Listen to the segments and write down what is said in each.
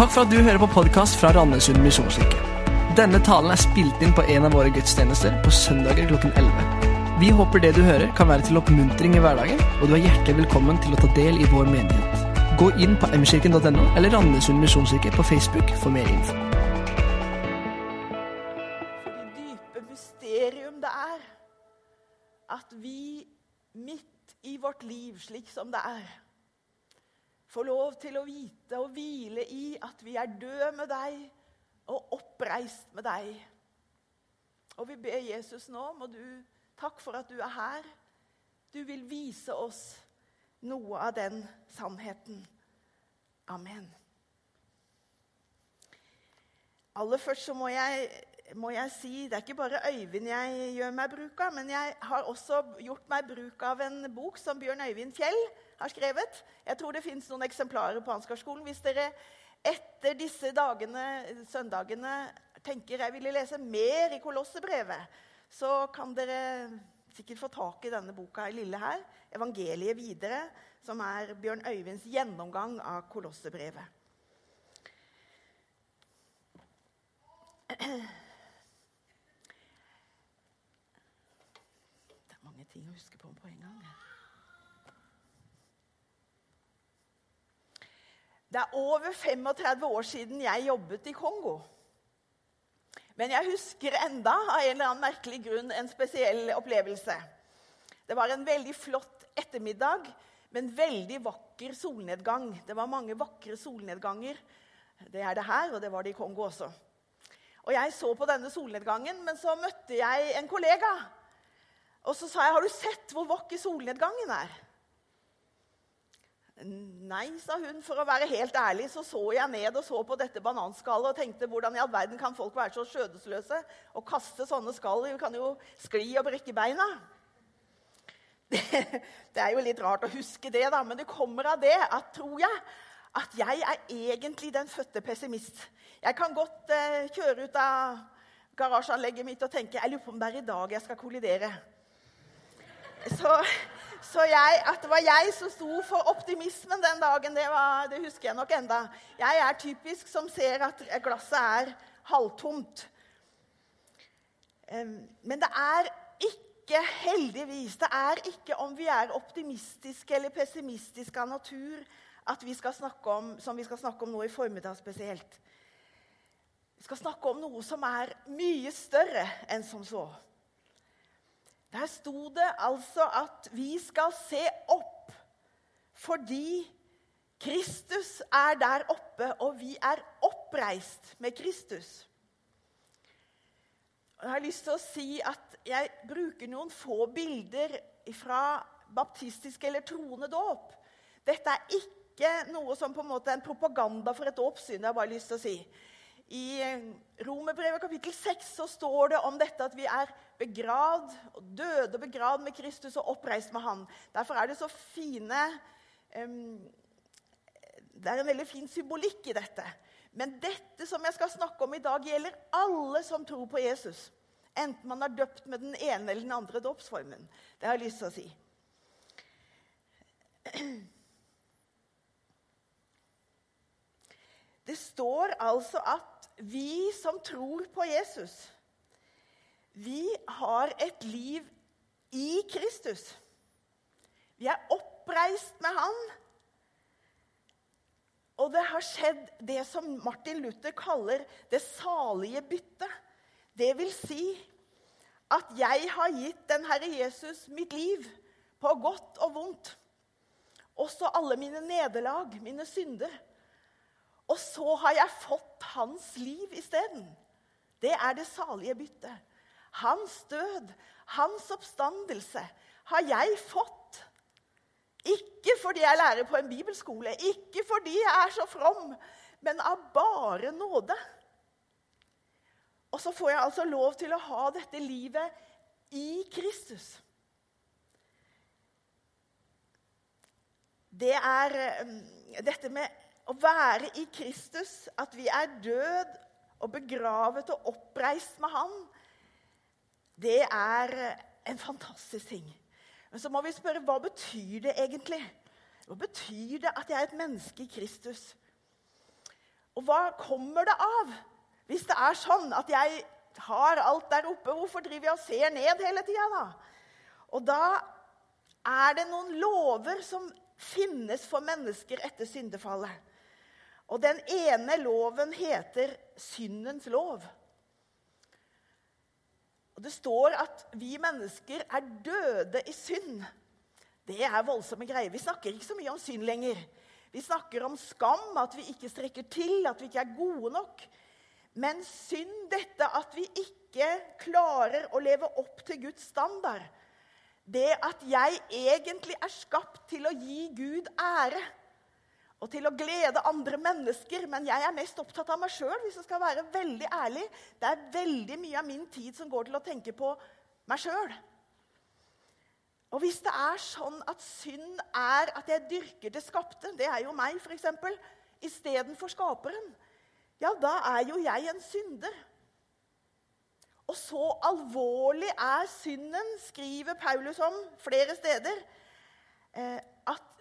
Takk for at du hører på podkast fra Randesund misjonskirke. Denne talen er spilt inn på en av våre gudstjenester på søndager klokken 11. Vi håper det du hører, kan være til oppmuntring i hverdagen, og du er hjertelig velkommen til å ta del i vår menighet. Gå inn på mkirken.no eller Randesund misjonskirke på Facebook for mer info. Det dype mysterium det er at vi midt i vårt liv, slik som det er, får lov til å vite og hvile i at vi er døde med deg og oppreist med deg. Og vi ber Jesus nå, må du Takk for at du er her. Du vil vise oss noe av den sannheten. Amen. Aller først så må jeg, må jeg si Det er ikke bare Øyvind jeg gjør meg bruk av, men jeg har også gjort meg bruk av en bok som Bjørn Øyvind Fjell har skrevet. Jeg tror det fins noen eksemplarer på Ansgarskolen. Hvis dere etter disse dagene, søndagene tenker jeg ville lese mer i Kolossebrevet, så kan dere sikkert få tak i denne boka i lille her, 'Evangeliet videre', som er Bjørn Øyvinds gjennomgang av Kolossebrevet. Det er mange ting å huske på på en gang. Det er over 35 år siden jeg jobbet i Kongo. Men jeg husker enda av en eller annen merkelig grunn en spesiell opplevelse. Det var en veldig flott ettermiddag med en veldig vakker solnedgang. Det var mange vakre solnedganger. Det er det her, og det var det i Kongo også. Og Jeg så på denne solnedgangen, men så møtte jeg en kollega. Og så sa jeg, 'Har du sett hvor vakker solnedgangen er?' Nei, sa hun. For å være helt ærlig så så jeg ned og så på dette bananskallet og tenkte hvordan i all verden kan folk være så skjødesløse og kaste sånne skall? Vi kan jo skli og brekke beina. Det, det, er jo litt rart å huske det, da, men det kommer av det at, tror jeg, at jeg er egentlig den fødte pessimist. Jeg kan godt eh, kjøre ut av garasjeanlegget mitt og tenke jeg lurer på om det er i dag jeg skal kollidere. Så så jeg, at det var jeg som sto for optimismen den dagen, det, var, det, husker jeg nok enda. Jeg er typisk som ser at glasset er halvtomt. Men det er ikke, heldigvis, det er ikke om vi er optimistiske eller pessimistiske av natur at vi skal snakke om, som vi skal snakke om nå i formiddag spesielt. Vi skal snakke om noe som er mye større enn som så. Der sto det altså at vi skal se opp fordi Kristus er der oppe, og vi er oppreist med Kristus. Jeg har lyst til å si at jeg bruker noen få bilder fra baptistisk eller troende dåp. Dette er ikke noe som på en måte er en propaganda for et dåpssyn. jeg har bare lyst til å si. I Romerbrevet kapittel 6 så står det om dette at vi er begravd, døde og begravd med Kristus og oppreist med Han. Derfor er det så fine um, Det er en veldig fin symbolikk i dette. Men dette som jeg skal snakke om i dag, gjelder alle som tror på Jesus. Enten man er døpt med den ene eller den andre dåpsformen. Det har jeg lyst til å si. Det står altså at vi som tror på Jesus, vi har et liv i Kristus. Vi er oppreist med Han. Og det har skjedd det som Martin Luther kaller det salige byttet. Det vil si at jeg har gitt den Herre Jesus mitt liv, på godt og vondt. Også alle mine nederlag, mine synder. Og så har jeg fått hans liv isteden. Det er det salige byttet. Hans død, hans oppstandelse, har jeg fått. Ikke fordi jeg lærer på en bibelskole, ikke fordi jeg er så from, men av bare nåde. Og så får jeg altså lov til å ha dette livet i Kristus. Det er um, dette med å være i Kristus, at vi er død og begravet og oppreist med Han, det er en fantastisk ting. Men så må vi spørre hva betyr det egentlig? Hva betyr det at jeg er et menneske i Kristus? Og hva kommer det av? Hvis det er sånn at jeg har alt der oppe, hvorfor driver jeg og ser ned hele tida, da? Og da er det noen lover som finnes for mennesker etter syndefallet. Og den ene loven heter syndens lov. Og Det står at vi mennesker er døde i synd. Det er voldsomme greier. Vi snakker ikke så mye om synd lenger. Vi snakker om skam, at vi ikke strekker til, at vi ikke er gode nok. Men synd, dette at vi ikke klarer å leve opp til Guds standard. Det at jeg egentlig er skapt til å gi Gud ære og til å glede andre mennesker. Men jeg er mest opptatt av meg sjøl, hvis jeg skal være veldig ærlig. Det er veldig mye av min tid som går til å tenke på meg sjøl. Og hvis det er sånn at synd er at jeg dyrker det skapte, det er jo meg f.eks., istedenfor skaperen, ja, da er jo jeg en synder. Og så alvorlig er synden, skriver Paulus om flere steder, eh,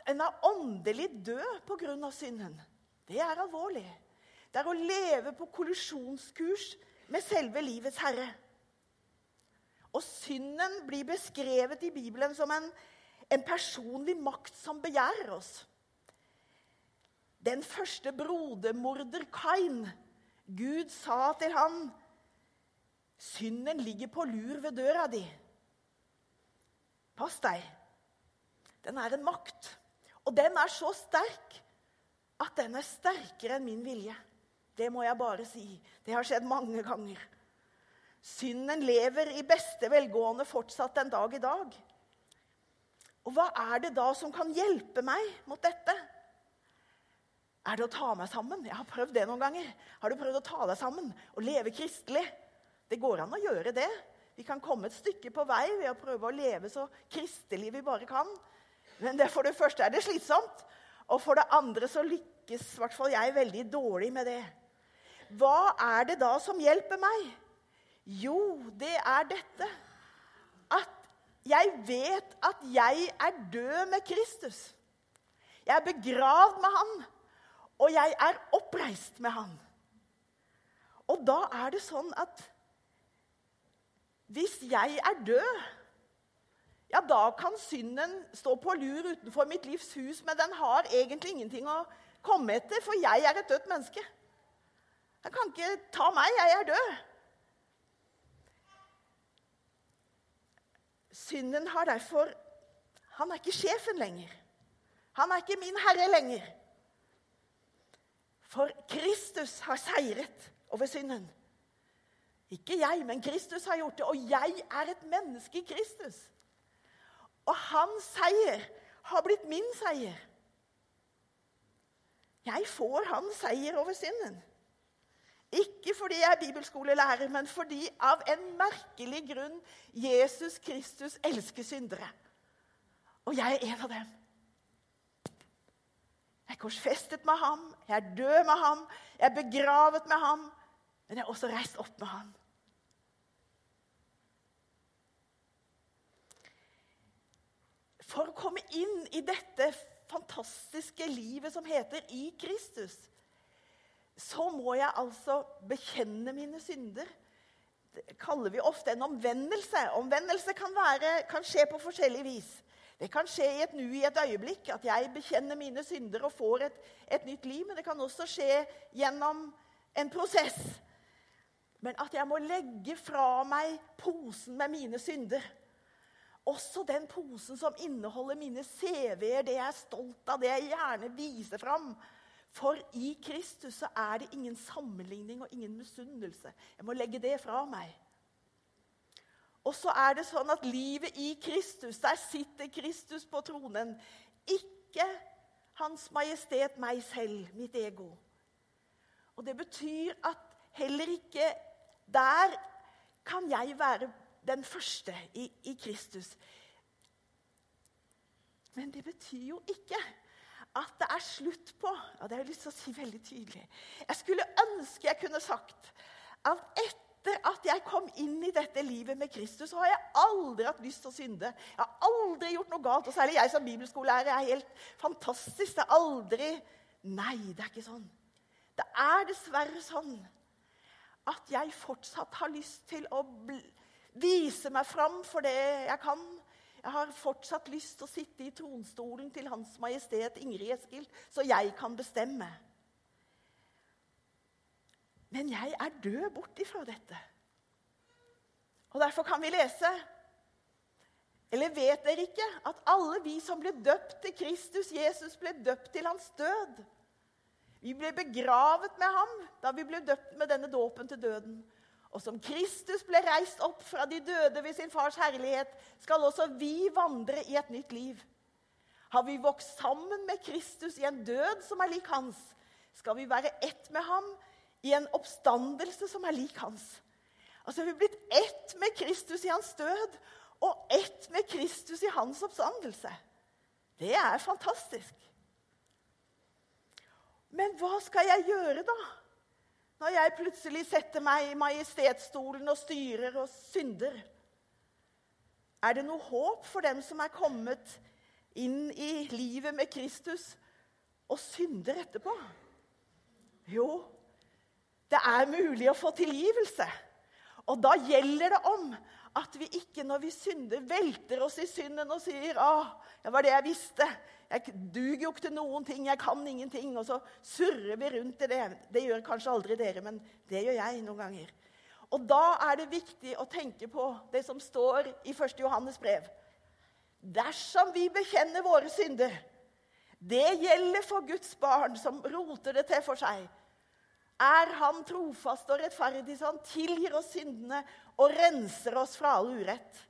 en er åndelig død pga. synden. Det er alvorlig. Det er å leve på kollisjonskurs med selve livets herre. Og synden blir beskrevet i Bibelen som en, en personlig makt som begjærer oss. Den første brodermorder Kain Gud sa til han, 'Synden ligger på lur ved døra di.' Pass deg. Den er en makt. Og den er så sterk at den er sterkere enn min vilje. Det må jeg bare si. Det har skjedd mange ganger. Synden lever i beste velgående fortsatt en dag i dag. Og hva er det da som kan hjelpe meg mot dette? Er det å ta meg sammen? Jeg har prøvd det noen ganger. Har du prøvd å ta deg sammen og leve kristelig? Det går an å gjøre det. Vi kan komme et stykke på vei ved å prøve å leve så kristelig vi bare kan. Men det, for det første er det slitsomt, og for det andre så lykkes i hvert fall jeg veldig dårlig med det. Hva er det da som hjelper meg? Jo, det er dette at jeg vet at jeg er død med Kristus. Jeg er begravd med han, og jeg er oppreist med han. Og da er det sånn at hvis jeg er død, ja, da kan synden stå på lur utenfor mitt livs hus, men den har egentlig ingenting å komme etter, for jeg er et dødt menneske. Den kan ikke ta meg. Jeg er død. Synden har derfor Han er ikke sjefen lenger. Han er ikke min herre lenger. For Kristus har seiret over synden. Ikke jeg, men Kristus har gjort det. Og jeg er et menneske i Kristus. Og hans seier har blitt min seier. Jeg får hans seier over synden. Ikke fordi jeg er bibelskolelærer, men fordi av en merkelig grunn Jesus Kristus elsker syndere. Og jeg er en av dem. Jeg er korsfestet med ham, jeg er død med ham, jeg er begravet med ham, men jeg er også reist opp med ham. For å komme inn i dette fantastiske livet som heter i Kristus, så må jeg altså bekjenne mine synder. Det kaller vi ofte en omvendelse. Omvendelse kan, være, kan skje på forskjellig vis. Det kan skje i et nu, i et øyeblikk, at jeg bekjenner mine synder og får et, et nytt liv. Men det kan også skje gjennom en prosess. Men at jeg må legge fra meg posen med mine synder også den posen som inneholder mine CV-er, det jeg er stolt av, det jeg gjerne viser fram. For i Kristus så er det ingen sammenligning og ingen misunnelse. Jeg må legge det fra meg. Og så er det sånn at livet i Kristus, der sitter Kristus på tronen. Ikke Hans Majestet meg selv, mitt ego. Og det betyr at heller ikke der kan jeg være den første i, i Kristus. Men det betyr jo ikke at det er slutt på ja, Det har jeg lyst til å si veldig tydelig. Jeg skulle ønske jeg kunne sagt at etter at jeg kom inn i dette livet med Kristus, så har jeg aldri hatt lyst til å synde. Jeg har aldri gjort noe galt. Og særlig jeg som bibelskolelærer er helt fantastisk. Det er aldri Nei, det er ikke sånn. Det er dessverre sånn at jeg fortsatt har lyst til å vise meg fram for det jeg kan. Jeg har fortsatt lyst til å sitte i tronstolen til Hans Majestet Ingrid Eskil, så jeg kan bestemme. Men jeg er død bort ifra dette. Og Derfor kan vi lese Eller vet dere ikke at alle vi som ble døpt til Kristus Jesus, ble døpt til hans død? Vi ble begravet med ham da vi ble døpt med denne dåpen til døden. Og som Kristus ble reist opp fra de døde ved sin fars herlighet, skal også vi vandre i et nytt liv. Har vi vokst sammen med Kristus i en død som er lik hans, skal vi være ett med ham i en oppstandelse som er lik hans. Altså, Vi er blitt ett med Kristus i hans død og ett med Kristus i hans oppstandelse. Det er fantastisk. Men hva skal jeg gjøre, da? Når jeg plutselig setter meg i majestetstolen og styrer og synder? Er det noe håp for dem som er kommet inn i livet med Kristus og synder etterpå? Jo, det er mulig å få tilgivelse. Og da gjelder det om at vi ikke når vi synder, velter oss i synden og sier 'Å, det var det jeg visste. Jeg duger jo ikke til noen ting. Jeg kan ingenting.' Og så surrer vi rundt i det. Det gjør kanskje aldri dere, men det gjør jeg noen ganger. Og da er det viktig å tenke på det som står i 1. Johannes brev. Dersom vi bekjenner våre synder Det gjelder for Guds barn som roter det til for seg er han trofast og rettferdig, så han tilgir oss syndene og renser oss fra all urett.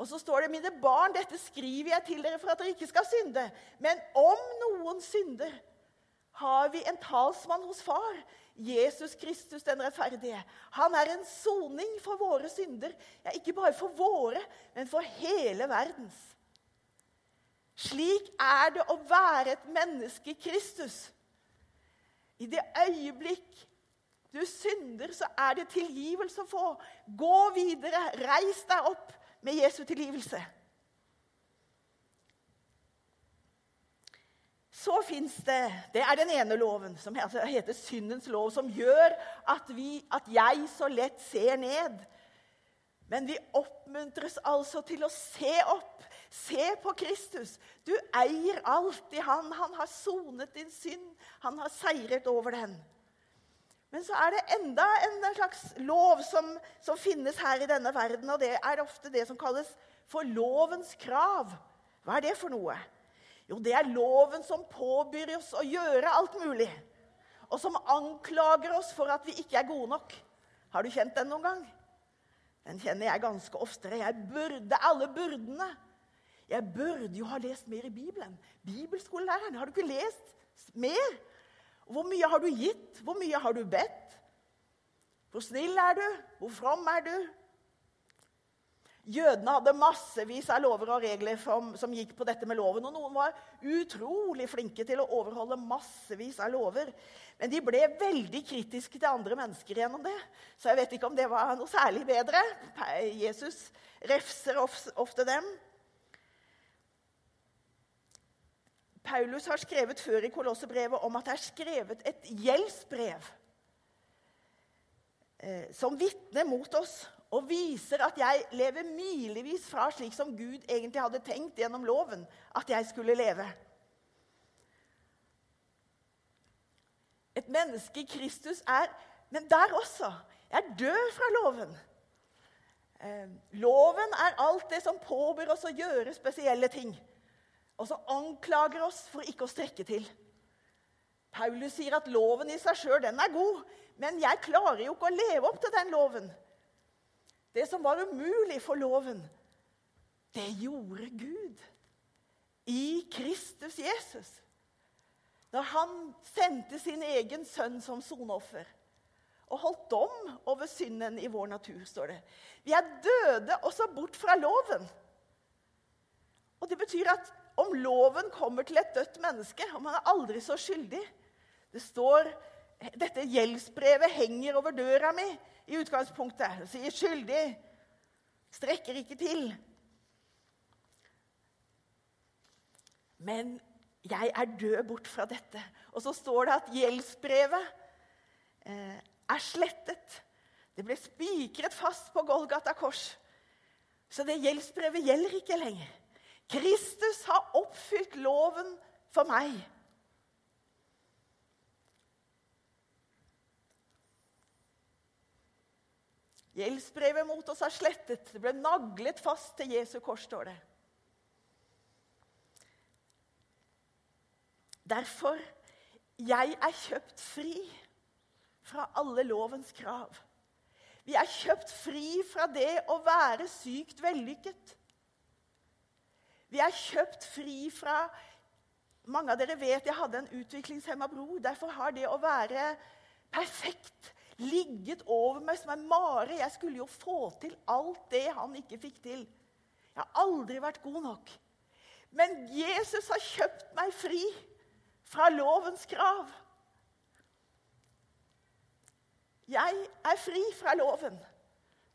Og så står det, mine barn, dette skriver jeg til dere for at dere ikke skal synde. Men om noen synder, har vi en talsmann hos far, Jesus Kristus den rettferdige. Han er en soning for våre synder. Ja, ikke bare for våre, men for hele verdens. Slik er det å være et menneske i Kristus. I det øyeblikk du synder, så er det tilgivelse å få. Gå videre. Reis deg opp med Jesu tilgivelse. Så fins det Det er den ene loven, som heter syndens lov, som gjør at, vi, at jeg så lett ser ned. Men vi oppmuntres altså til å se opp Se på Kristus. Du eier alt i han. Han har sonet din synd. Han har seiret over den. Men så er det enda en slags lov som, som, finnes her i denne verden, og det er ofte det som kalles for lovens krav. Hva er det for noe? Jo, det er loven som påbyr oss å gjøre alt mulig. Og som anklager oss for at vi ikke er gode nok. Har du kjent den noen gang? Den kjenner jeg ganske oftere. Jeg burde alle burdene. Jeg burde jo ha lest mer i Bibelen. Bibelskolelæreren, har du ikke lest mer? Hvor mye har du gitt? Hvor mye har du bedt? Hvor snill er du? Hvor from er du? Jødene hadde massevis av lover og regler som, som, gikk på dette med loven. Og noen var utrolig flinke til å overholde massevis av lover. Men de ble veldig kritiske til andre mennesker gjennom det. Så jeg vet ikke om det var noe særlig bedre. Jesus refser ofte dem. Paulus har skrevet før i Kolossebrevet om at det er skrevet et gjeldsbrev eh, som vitner mot oss og viser at jeg lever milevis fra slik som Gud egentlig hadde tenkt gjennom loven at jeg skulle leve. Et menneske i Kristus er Men der også. Jeg død fra loven. Eh, loven er alt det som påbyr oss å gjøre spesielle ting og så anklager oss for ikke å strekke til. Paulus sier at loven i seg sjøl er god, men jeg klarer jo ikke å leve opp til den loven. Det som var umulig for loven, det gjorde Gud i Kristus Jesus. Når han sendte sin egen sønn som soneoffer og holdt dom over synden i vår natur, står det. Vi er døde også bort fra loven. Og Det betyr at om loven kommer til et dødt menneske, om han er aldri så skyldig Det står dette gjeldsbrevet henger over døra mi i utgangspunktet. Det sier 'skyldig', strekker ikke til. Men jeg er død bort fra dette. Og så står det at gjeldsbrevet eh, er slettet. Det ble spikret fast på Golgata kors. Så det gjeldsbrevet gjelder ikke lenger. Kristus har oppfylt loven for meg. Gjeldsbrevet mot oss er slettet. Det ble naglet fast til Jesu kors, står det. Derfor jeg er kjøpt fri fra alle lovens krav. Vi er kjøpt fri fra det å være sykt vellykket. Vi er kjøpt fri fra Mange av dere vet jeg hadde en utviklingshemma bror. Derfor har det å være perfekt ligget over meg som en mare. Jeg skulle jo få til alt det han ikke fikk til. Jeg har aldri vært god nok. Men Jesus har kjøpt meg fri fra lovens krav. Jeg er fri fra loven.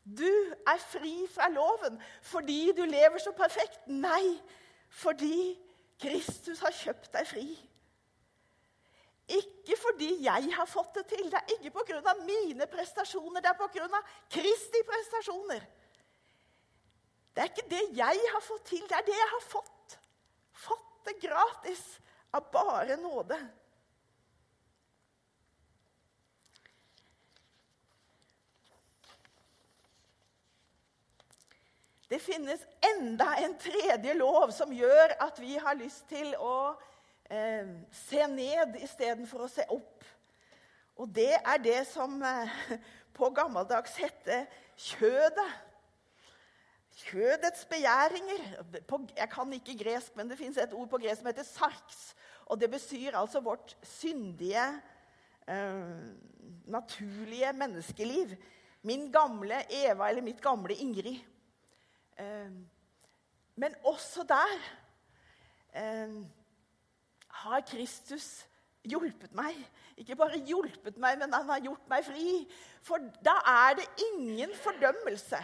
Du er fri fra loven fordi du lever så perfekt. Nei, fordi Kristus har kjøpt deg fri. Ikke fordi jeg har fått det til. Det er ikke pga. mine prestasjoner. Det er pga. Kristi prestasjoner. Det er ikke det jeg har fått til, det er det jeg har fått. Fått det gratis av bare nåde. Det finnes enda en tredje lov som gjør at vi har lyst til å eh, se ned istedenfor å se opp. Og det er det som eh, på gammeldags heter kjødet. Kjødets begjæringer. På, jeg kan ikke gresk, men det fins et ord på gresk som heter sarks. Og det besyr altså vårt syndige, eh, naturlige menneskeliv. Min gamle Eva eller mitt gamle Ingrid. Eh, men også der eh, har Kristus hjulpet meg. Ikke bare hjulpet meg, men han har gjort meg fri. For da er det ingen fordømmelse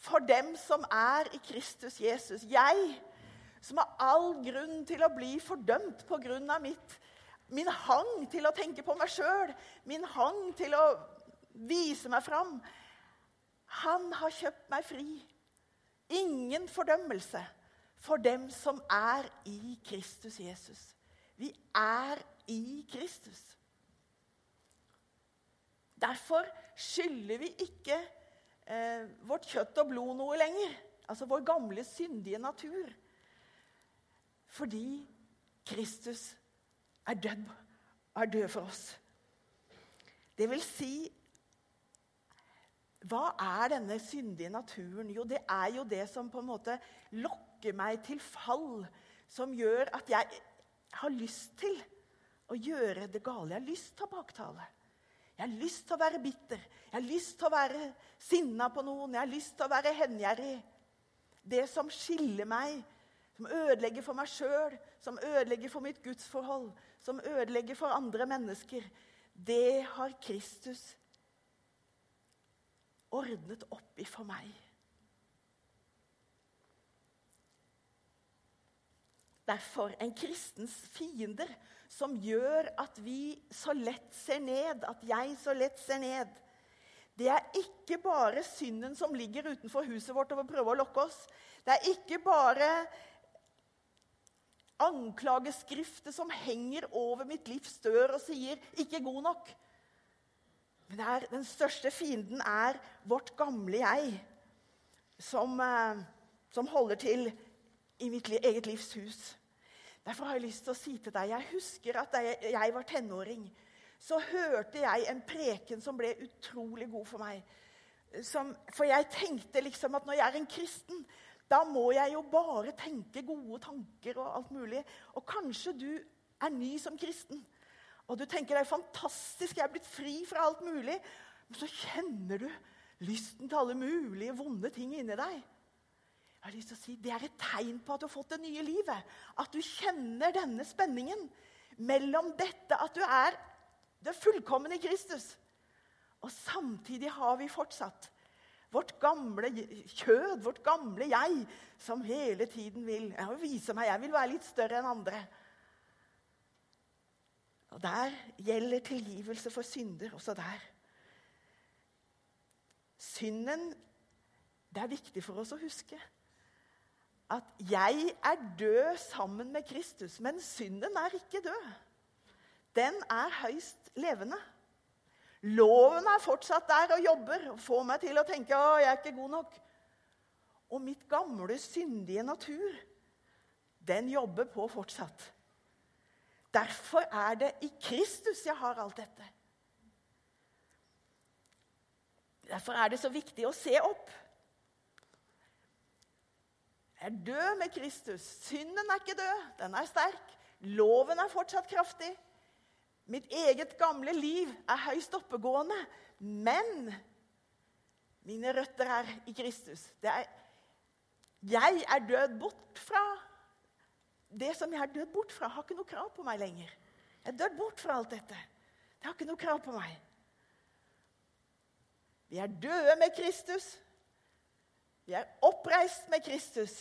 for dem som er i Kristus Jesus. Jeg som har all grunn til å bli fordømt pga. min hang til å tenke på meg sjøl, min hang til å vise meg fram. Han har kjøpt meg fri. Ingen fordømmelse for dem som er i Kristus Jesus. Vi er i Kristus. Derfor skylder vi ikke eh, vårt kjøtt og blod noe lenger. Altså vår gamle, syndige natur. Fordi Kristus er død, er død for oss. Det vil si Hva er denne syndige naturen? Jo, det er jo det som på en måte lokker meg til fall. Som gjør at jeg har lyst til å gjøre det gale. Jeg har lyst til å baktale. Jeg har lyst til å være bitter. Jeg har lyst til å være sinna på noen. Jeg har lyst til å være hengjerrig. Det som skiller meg, som ødelegger for meg sjøl, som ødelegger for mitt gudsforhold, som ødelegger for andre mennesker, det har Kristus ordnet opp i for meg. derfor en kristens fiender som gjør at vi så lett ser ned, at jeg så lett ser ned. Det er ikke bare synden som ligger utenfor huset vårt og vil prøve å lokke oss. Det er ikke bare anklageskriftet som henger over mitt livs dør og sier 'ikke god nok'. Men er, den største fienden er vårt gamle jeg, som, eh, som holder til i mitt eget livs hus. Derfor har jeg lyst til å si til deg Jeg husker at da jeg var tenåring, så hørte jeg en preken som ble utrolig god for meg. Som, for jeg tenkte liksom at når jeg er en kristen, da må jeg jo bare tenke gode tanker og alt mulig. Og kanskje du er ny som kristen, og du tenker det er fantastisk, jeg er blitt fri fra alt mulig. Men så kjenner du lysten til alle mulige vonde ting inni deg. Jeg har lyst til å si, Det er et tegn på at du har fått det nye livet. At du kjenner denne spenningen mellom dette at du er det fullkomne Kristus, og samtidig har vi fortsatt vårt gamle kjød, vårt gamle jeg, som hele tiden vil jeg vil vise meg, jeg vil være litt større enn andre. Og Der gjelder tilgivelse for synder også der. Synden Det er viktig for oss å huske at jeg er død sammen med Kristus, men synden er ikke død. Den er høyst levende. Loven er fortsatt der og jobber og får meg til å tenke å, jeg er ikke god nok. Og mitt gamle, syndige natur, den jobber på fortsatt. Derfor er det i Kristus jeg har alt dette. Derfor er det så viktig å se opp. Jeg er død med Kristus. Synden er ikke død, den er sterk. Loven er fortsatt kraftig. Mitt eget gamle liv er høyst oppegående. Men mine røtter er i Kristus. Er, jeg er død bort fra det som jeg har dødd bort fra. Har ikke noe krav på meg lenger. Jeg er dødd bort fra alt dette. Det har ikke noe krav på meg. Vi er døde med Kristus. Vi er oppreist med Kristus.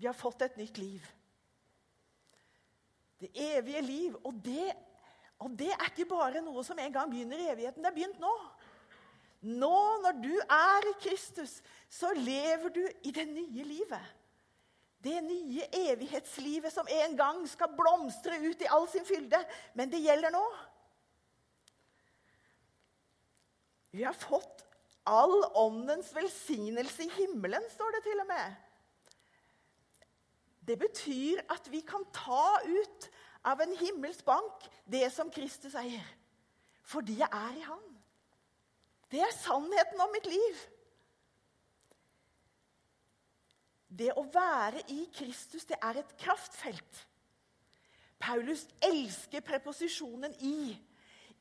Vi har fått et nytt liv. Det evige liv. Og det, og det er ikke bare noe som en gang begynner i evigheten. Det er begynt nå. Nå, når du er i Kristus, så lever du i det nye livet. Det nye evighetslivet som en gang skal blomstre ut i all sin fylde. Men det gjelder nå. Vi har fått all åndens velsignelse i himmelen, står det til og med. Det betyr at vi kan ta ut av en himmelsk bank det som Kristus eier. Fordi jeg er i Han. Det er sannheten om mitt liv. Det å være i Kristus, det er et kraftfelt. Paulus elsker preposisjonen 'i'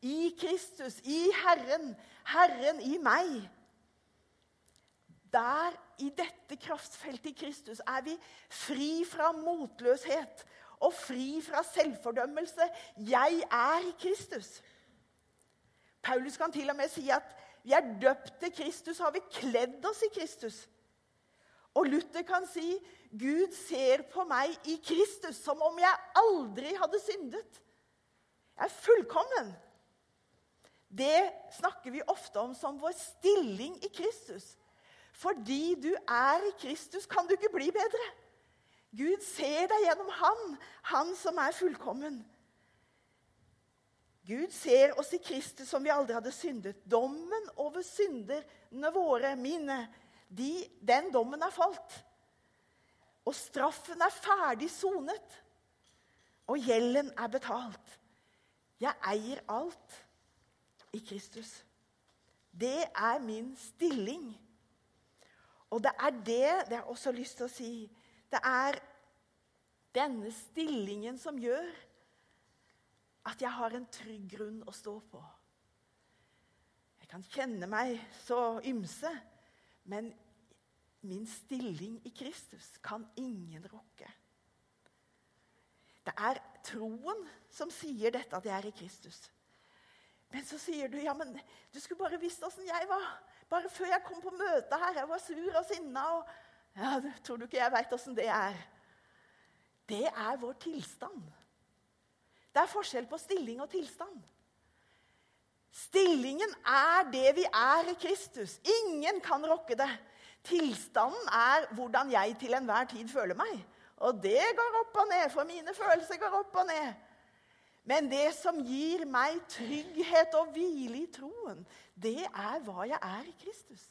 i Kristus, i Herren, Herren i meg. Der, i dette kraftfeltet i Kristus, er vi fri fra motløshet og fri fra selvfordømmelse. Jeg er i Kristus. Paulus kan til og med si at vi er døpt til Kristus, har vi kledd oss i Kristus. Og Luther kan si Gud ser på meg i Kristus som om jeg aldri hadde syndet. Jeg er fullkommen det snakker vi ofte om som vår stilling i Kristus. Fordi du er i Kristus, kan du ikke bli bedre. Gud ser deg gjennom Han, Han som er fullkommen. Gud ser oss i Kristus som vi aldri hadde syndet. Dommen over synderne våre, mine, de, den dommen er falt. Og straffen er ferdig sonet. Og gjelden er betalt. Jeg eier alt i Kristus. Det er min stilling. Og det er det det har også lyst til å si. Det er denne stillingen som gjør at jeg har en trygg grunn å stå på. Jeg kan kjenne meg så ymse, men min stilling i Kristus kan ingen rokke. Det er troen som sier dette, at jeg er i Kristus. Men så sier du ja, men du skulle bare visst åssen jeg var. Bare før jeg kom på møtet her. Jeg var sur og sinna. Og, ja, tror du ikke jeg veit åssen det er? Det er vår tilstand. Det er forskjell på stilling og tilstand. Stillingen er det vi er i Kristus. Ingen kan rokke det. Tilstanden er hvordan jeg til enhver tid føler meg. Og det går opp og ned, for mine følelser går opp og ned. Men det som gir meg trygghet og hvile i troen, det er hva jeg er i Kristus.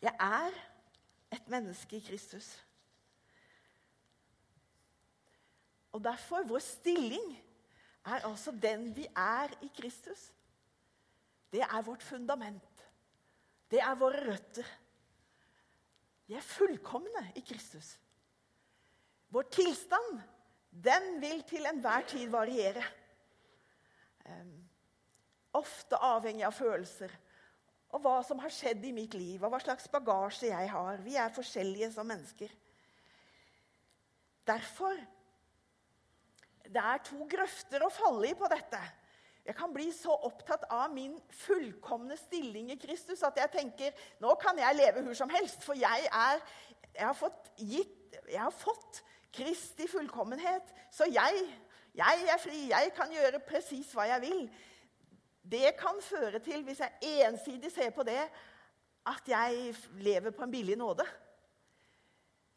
Jeg er et menneske i Kristus. Og derfor vår stilling er altså den vi er i Kristus. Det er vårt fundament. Det er våre røtter. Vi er fullkomne i Kristus. Vår tilstand, den vil til enhver tid variere. Um, ofte avhengig av følelser og hva som har skjedd i mitt liv, og hva slags bagasje jeg har. Vi er forskjellige som mennesker. Derfor Det er to grøfter å falle i på dette. Jeg kan bli så opptatt av min fullkomne stilling i Kristus at jeg tenker nå kan jeg leve hvor som helst, for jeg, er, jeg, har, fått gitt, jeg har fått Kristi fullkommenhet. Så jeg, jeg er fri. Jeg kan gjøre presis hva jeg vil. Det kan føre til, hvis jeg ensidig ser på det, at jeg lever på en billig nåde.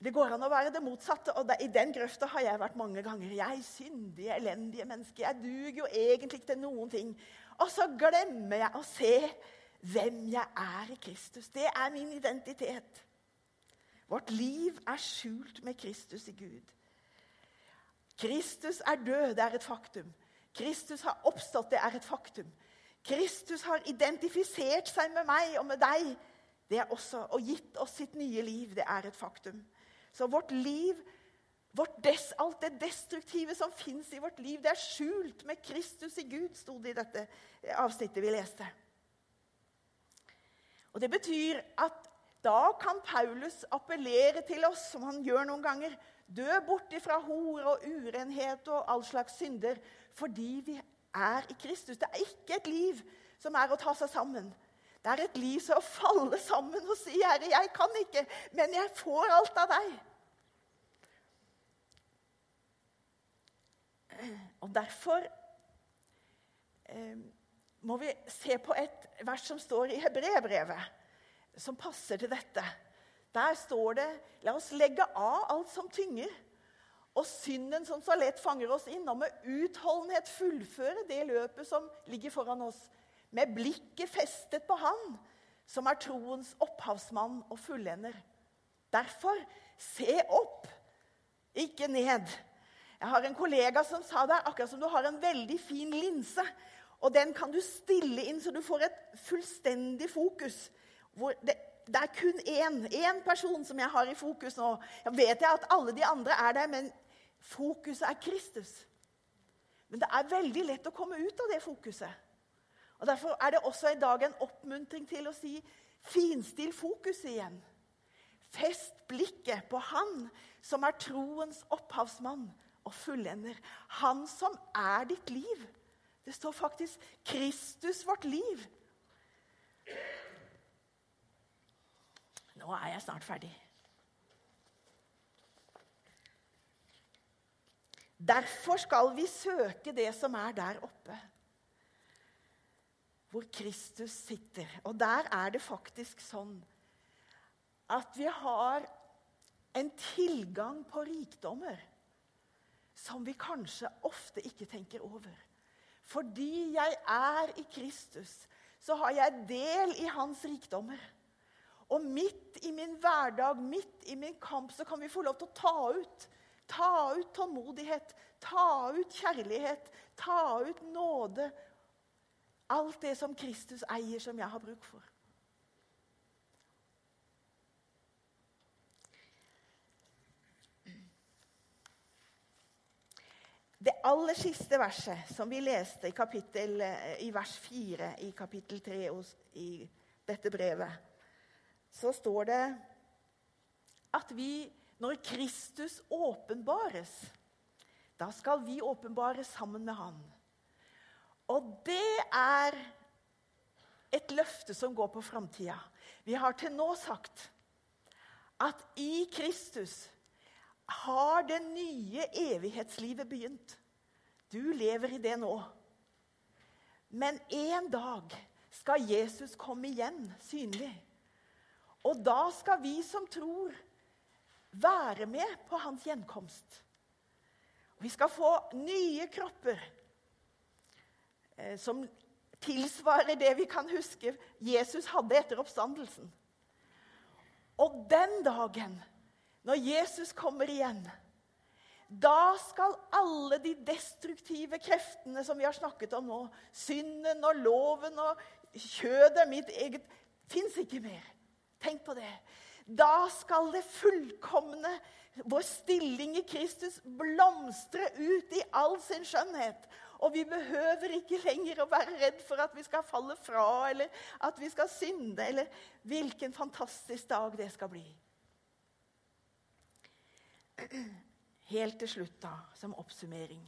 Det går an å være det motsatte, og i den grøfta har jeg vært mange ganger. Jeg er syndige, elendige menneske. Jeg duger jo egentlig ikke til noen ting. Og så glemmer jeg å se hvem jeg er i Kristus. Det er min identitet. Vårt liv er skjult med Kristus i Gud. Kristus er død, det er et faktum. Kristus har oppstått, det er et faktum. Kristus har identifisert seg med meg og med deg. Det er også, Og gitt oss sitt nye liv. Det er et faktum. Så vårt liv, vårt des, alt det destruktive som fins i vårt liv, det er skjult med Kristus i Gud, sto det i dette avsnittet vi leste. Og Det betyr at da kan Paulus appellere til oss, som han gjør noen ganger. Dø bort ifra hor og urenhet og all slags synder, fordi vi er i Kristus. Det er ikke et liv som er å ta seg sammen. Det er et liv som å falle sammen og si, 'Herre, jeg kan ikke, men jeg får alt av deg'. Og Derfor eh, må vi se på et vers som står i Hebreerbrevet, som passer til dette. Der står det 'La oss legge av alt som tynger', og synden som så lett fanger oss inn, og med utholdenhet fullføre det løpet som ligger foran oss med blikket festet på Han, som er troens opphavsmann og fullender. Derfor, se opp, ikke ned. Jeg har en kollega som sa det akkurat som du har en veldig fin linse. Og den kan du stille inn så du får et fullstendig fokus. Hvor Det, det, er kun én, én person som jeg har i fokus nå. Jeg vet jeg at alle de andre er der, men fokuset er Kristus. Men det er veldig lett å komme ut av det fokuset. Og Derfor er det også i dag en oppmuntring til å si finstill fokuset igjen. Fest blikket på Han som er troens opphavsmann og fullender. Han som er ditt liv. Det står faktisk 'Kristus vårt liv'. Nå er jeg snart ferdig. Derfor skal vi søke det som er der oppe hvor Kristus sitter. Og der er det faktisk sånn at vi har en tilgang på rikdommer som vi kanskje ofte ikke tenker over. Fordi jeg er i Kristus, så har jeg del i hans rikdommer. Og midt i min hverdag, midt i min kamp, så kan vi få lov til å ta ut. Ta ut tålmodighet, ta ut kjærlighet, ta ut nåde Alt det som Kristus eier, som jeg har bruk for. Det aller siste verset som vi leste i, kapittel, i vers 4 i kapittel 3 i dette brevet, så står det at vi, når Kristus åpenbares, da skal vi åpenbares sammen med Han. Og det er et løfte som går på framtida. Vi har til nå sagt at i Kristus har det nye evighetslivet begynt. Du lever i det nå. Men en dag skal Jesus komme igjen synlig. Og da skal vi som tror, være med på hans gjenkomst. Vi skal få nye kropper Eh, som tilsvarer det vi kan huske Jesus hadde etter oppstandelsen. Og den dagen, når Jesus kommer igjen, da skal alle de destruktive kreftene som vi har snakket om nå, synden og loven og kjødet, mitt eget, fins ikke mer. Tenk på det. Da skal det fullkomne, vår stilling i Kristus, blomstre ut i all sin skjønnhet. Og vi behøver ikke lenger å være redd for at vi skal falle fra, eller at vi skal synde, eller hvilken fantastisk dag det skal bli. Helt til slutt, da, som oppsummering.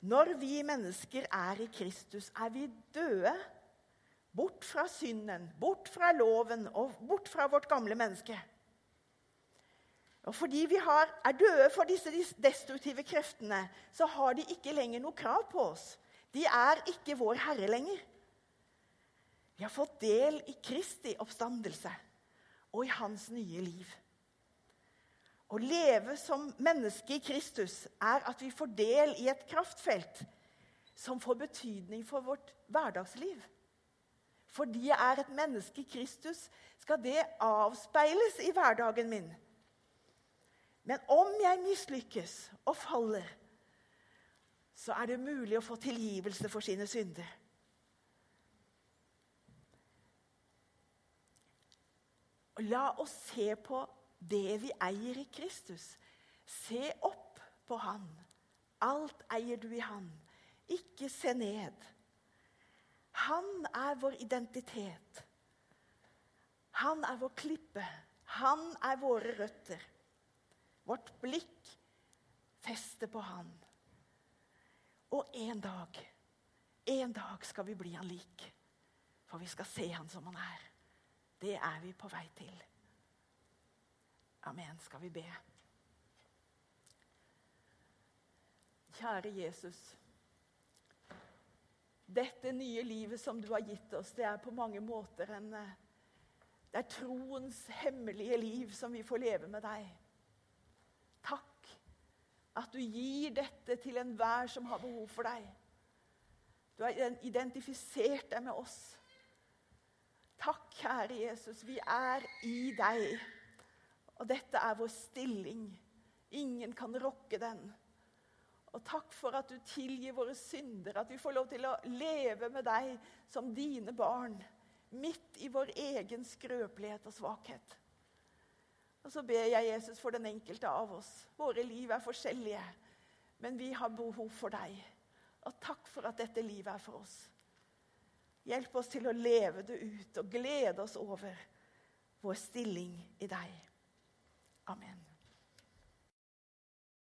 Når vi mennesker er i Kristus, er vi døde. Bort fra synden, bort fra loven og bort fra vårt gamle menneske. Og Fordi vi har, er døde for disse destruktive kreftene, så har de ikke lenger noe krav på oss. De er ikke vår herre lenger. Vi har fått del i Kristi oppstandelse og i hans nye liv. Å leve som menneske i Kristus er at vi får del i et kraftfelt som får betydning for vårt hverdagsliv. Fordi jeg er et menneske i Kristus, skal det avspeiles i hverdagen min. Men om jeg mislykkes og faller, så er det mulig å få tilgivelse for sine synder. Og la oss se på det vi eier i Kristus. Se opp på Han. Alt eier du i Han. Ikke se ned. Han er vår identitet. Han er vår klippe. Han er våre røtter. Vårt blikk fester på Han. Og en dag, en dag skal vi bli Han lik. For vi skal se Han som Han er. Det er vi på vei til. Amen. Skal vi be. Kjære Jesus. Dette nye livet som du har gitt oss, det er på mange måter en eh, Det er troens hemmelige liv som vi får leve med deg. Takk at du gir dette til enhver som har behov for deg. Du har identifisert deg med oss. Takk, kjære Jesus. Vi er i deg. Og dette er vår stilling. Ingen kan rokke den. Og takk for at du tilgir våre synder, at vi får lov til å leve med deg som dine barn. Midt i vår egen skrøpelighet og svakhet. Og så ber jeg Jesus for den enkelte av oss. Våre liv er forskjellige, men vi har behov for deg. Og takk for at dette livet er for oss. Hjelp oss til å leve det ut og glede oss over vår stilling i deg. Amen.